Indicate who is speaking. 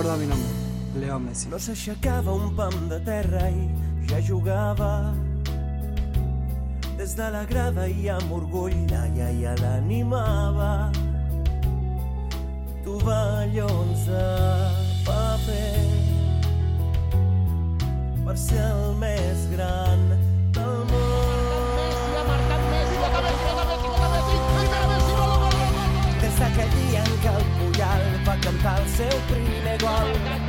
Speaker 1: acabin amb Leo Messi.
Speaker 2: No s'aixecava un pam de terra i ja jugava. Des de la grada i amb orgull la iaia l'animava. Tovallons de paper per ser marca el seu primer gol.